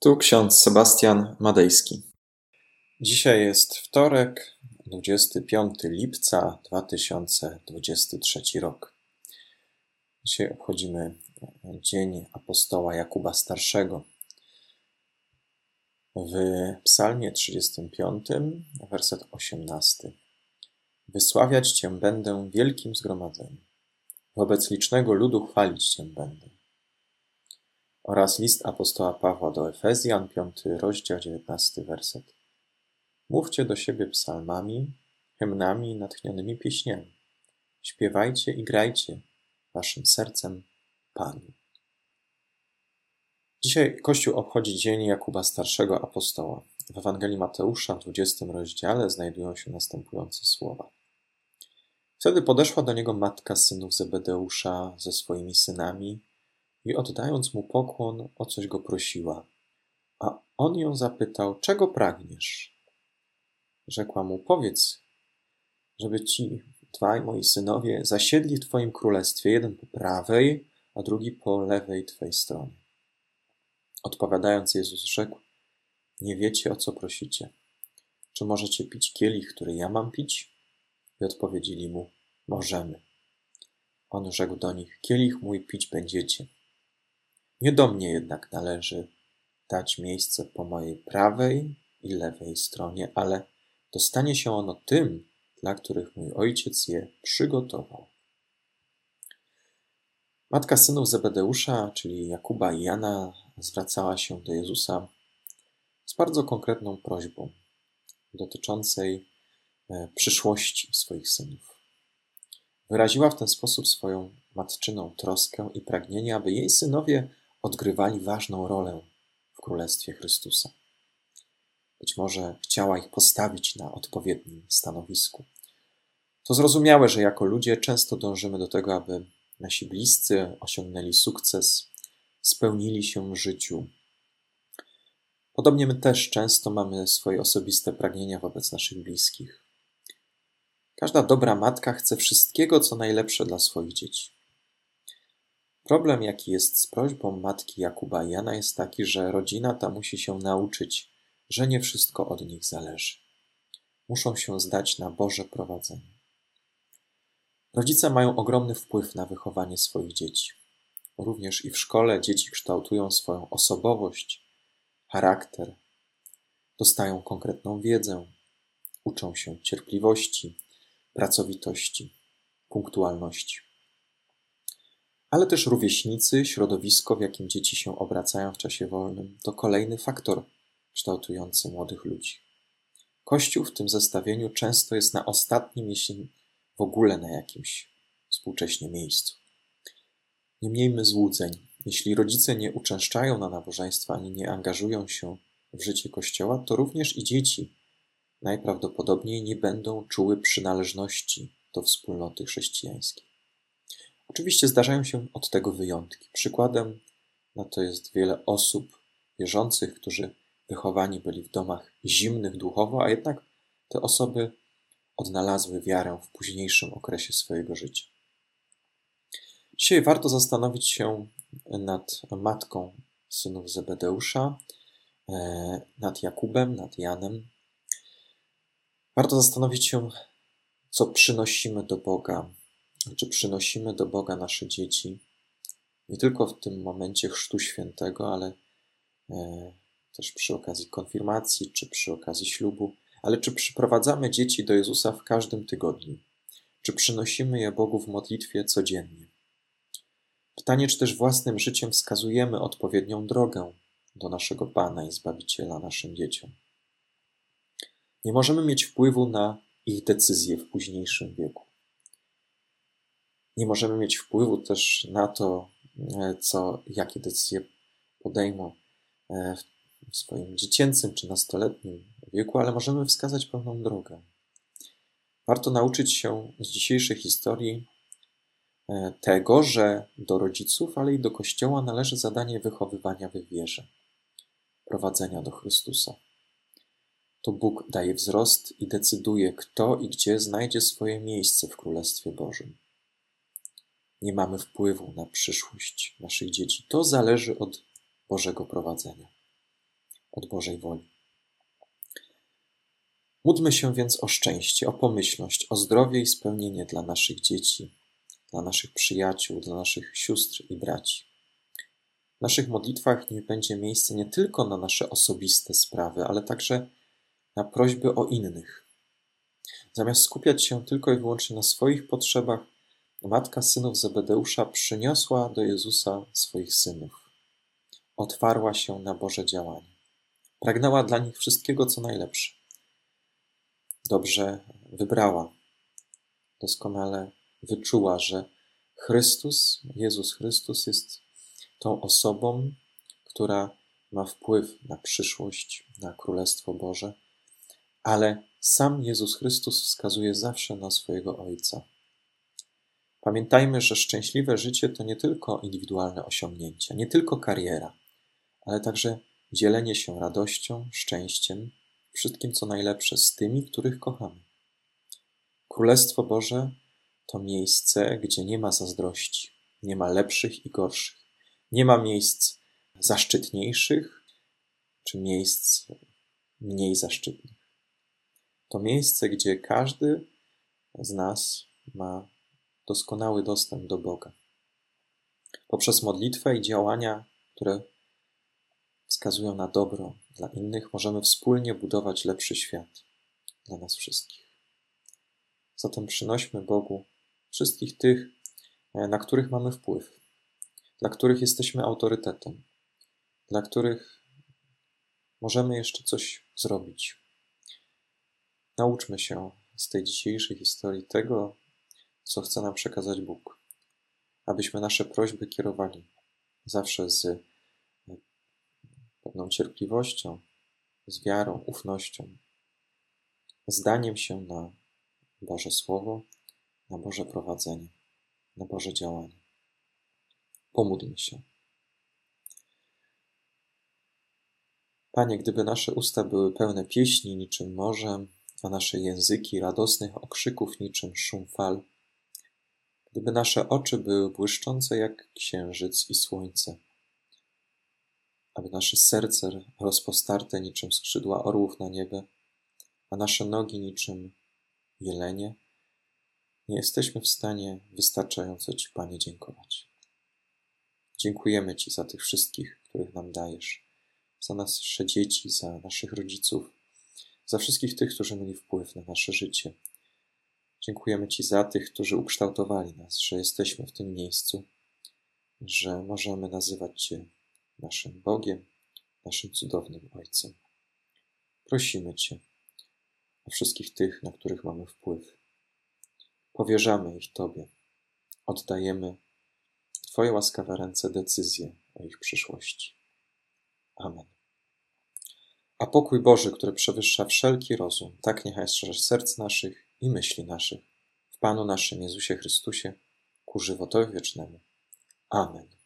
Tu ksiądz Sebastian Madejski. Dzisiaj jest wtorek, 25 lipca 2023 rok. Dzisiaj obchodzimy Dzień Apostoła Jakuba Starszego. W Psalmie 35, werset 18. Wysławiać Cię będę wielkim zgromadzeniem. Wobec licznego ludu chwalić Cię będę oraz list apostoła Pawła do Efezjan, 5 rozdział, 19 werset. Mówcie do siebie psalmami, hymnami, natchnionymi pieśniami. Śpiewajcie i grajcie waszym sercem Panu. Dzisiaj Kościół obchodzi dzień Jakuba Starszego Apostoła. W Ewangelii Mateusza w 20 rozdziale znajdują się następujące słowa. Wtedy podeszła do niego matka synów Zebedeusza ze swoimi synami i oddając mu pokłon, o coś go prosiła. A on ją zapytał, czego pragniesz? Rzekła mu, powiedz, żeby ci dwaj moi synowie zasiedli w twoim królestwie, jeden po prawej, a drugi po lewej twej stronie. Odpowiadając, Jezus rzekł, nie wiecie, o co prosicie. Czy możecie pić kielich, który ja mam pić? I odpowiedzieli mu, możemy. On rzekł do nich, kielich mój pić będziecie nie do mnie jednak należy dać miejsce po mojej prawej i lewej stronie, ale dostanie się ono tym, dla których mój ojciec je przygotował. Matka synów Zebedeusza, czyli Jakuba i Jana, zwracała się do Jezusa z bardzo konkretną prośbą dotyczącej e, przyszłości swoich synów. Wyraziła w ten sposób swoją matczyną troskę i pragnienie, aby jej synowie odgrywali ważną rolę w Królestwie Chrystusa. Być może chciała ich postawić na odpowiednim stanowisku. To zrozumiałe, że jako ludzie często dążymy do tego, aby nasi bliscy osiągnęli sukces, spełnili się w życiu. Podobnie my też często mamy swoje osobiste pragnienia wobec naszych bliskich. Każda dobra matka chce wszystkiego, co najlepsze dla swoich dzieci. Problem, jaki jest z prośbą matki Jakuba Jana, jest taki, że rodzina ta musi się nauczyć, że nie wszystko od nich zależy. Muszą się zdać na Boże prowadzenie. Rodzice mają ogromny wpływ na wychowanie swoich dzieci. Również i w szkole dzieci kształtują swoją osobowość, charakter, dostają konkretną wiedzę, uczą się cierpliwości, pracowitości, punktualności ale też rówieśnicy, środowisko, w jakim dzieci się obracają w czasie wolnym, to kolejny faktor kształtujący młodych ludzi. Kościół w tym zestawieniu często jest na ostatnim, jeśli w ogóle na jakimś współcześnie miejscu. Nie miejmy złudzeń. Jeśli rodzice nie uczęszczają na nabożeństwa ani nie angażują się w życie Kościoła, to również i dzieci najprawdopodobniej nie będą czuły przynależności do wspólnoty chrześcijańskiej. Oczywiście zdarzają się od tego wyjątki. Przykładem na to jest wiele osób wierzących, którzy wychowani byli w domach zimnych duchowo, a jednak te osoby odnalazły wiarę w późniejszym okresie swojego życia. Dzisiaj warto zastanowić się nad matką synów Zebedeusza, e, nad Jakubem, nad Janem. Warto zastanowić się, co przynosimy do Boga czy przynosimy do Boga nasze dzieci, nie tylko w tym momencie Chrztu Świętego, ale e, też przy okazji konfirmacji, czy przy okazji ślubu, ale czy przyprowadzamy dzieci do Jezusa w każdym tygodniu? Czy przynosimy je Bogu w modlitwie codziennie? Pytanie, czy też własnym życiem wskazujemy odpowiednią drogę do naszego Pana i Zbawiciela naszym dzieciom. Nie możemy mieć wpływu na ich decyzje w późniejszym wieku nie możemy mieć wpływu też na to, e, co, jakie decyzje podejmą e, w swoim dziecięcym czy nastoletnim wieku, ale możemy wskazać pewną drogę. Warto nauczyć się z dzisiejszej historii e, tego, że do rodziców, ale i do Kościoła należy zadanie wychowywania w wierze, prowadzenia do Chrystusa. To Bóg daje wzrost i decyduje, kto i gdzie znajdzie swoje miejsce w Królestwie Bożym nie mamy wpływu na przyszłość naszych dzieci. To zależy od Bożego prowadzenia. od Bożej woli. Módlmy się więc o szczęście, o pomyślność, o zdrowie i spełnienie dla naszych dzieci, dla naszych przyjaciół, dla naszych sióstr i braci. W naszych modlitwach niech będzie miejsce nie tylko na nasze osobiste sprawy, ale także na prośby o innych. Zamiast skupiać się tylko i wyłącznie na swoich potrzebach, matka synów Zebedeusza przyniosła do Jezusa swoich synów. Otwarła się na Boże działanie. Pragnęła dla nich wszystkiego, co najlepsze. Dobrze wybrała, doskonale wyczuła, że Chrystus, Jezus Chrystus jest tą osobą, która ma wpływ na przyszłość, na Królestwo Boże, ale sam Jezus Chrystus wskazuje zawsze na swojego Ojca. Pamiętajmy, że szczęśliwe życie to nie tylko indywidualne osiągnięcia, nie tylko kariera, ale także dzielenie się radością, szczęściem, wszystkim co najlepsze z tymi, których kochamy. Królestwo Boże to miejsce, gdzie nie ma zazdrości, nie ma lepszych i gorszych, nie ma miejsc zaszczytniejszych czy miejsc mniej zaszczytnych. To miejsce, gdzie każdy z nas ma doskonały dostęp do Boga. Poprzez modlitwę i działania, które wskazują na dobro dla innych, możemy wspólnie budować lepszy świat dla nas wszystkich. Zatem przynośmy Bogu wszystkich tych, e, na których mamy wpływ, dla których jesteśmy autorytetem, dla których możemy jeszcze coś zrobić. Nauczmy się z tej dzisiejszej historii tego, co chce nam przekazać Bóg, abyśmy nasze prośby kierowali zawsze z e, pewną cierpliwością, z wiarą, ufnością, zdaniem się na Boże Słowo, na Boże prowadzenie, na Boże działanie. Pomódlmy się. Panie, gdyby nasze usta były pełne pieśni niczym morze, a nasze języki radosnych okrzyków niczym szum fal, gdyby nasze oczy były błyszczące jak księżyc i słońce, aby nasze serce rozpostarte niczym skrzydła orłów na niebie, a nasze nogi niczym jelenie, nie jesteśmy w stanie wystarczająco Ci, Panie, dziękować. Dziękujemy Ci za tych wszystkich, których nam dajesz, za nasze dzieci, za naszych rodziców, za wszystkich tych, którzy mieli wpływ na nasze życie. Dziękujemy Ci za tych, którzy ukształtowali nas, że jesteśmy w tym miejscu, że możemy nazywać Cię naszym Bogiem, naszym cudownym Ojcem. Prosimy Cię o wszystkich tych, na których mamy wpływ. Powierzamy ich Tobie. Oddajemy w Twoje łaskawe ręce decyzje o ich przyszłości. Amen. A pokój Boży, który przewyższa wszelki rozum, tak niechaj strzeże serc naszych i myśli naszych w Panu naszym Jezusie Chrystusie ku żywotowi wiecznemu. Amen.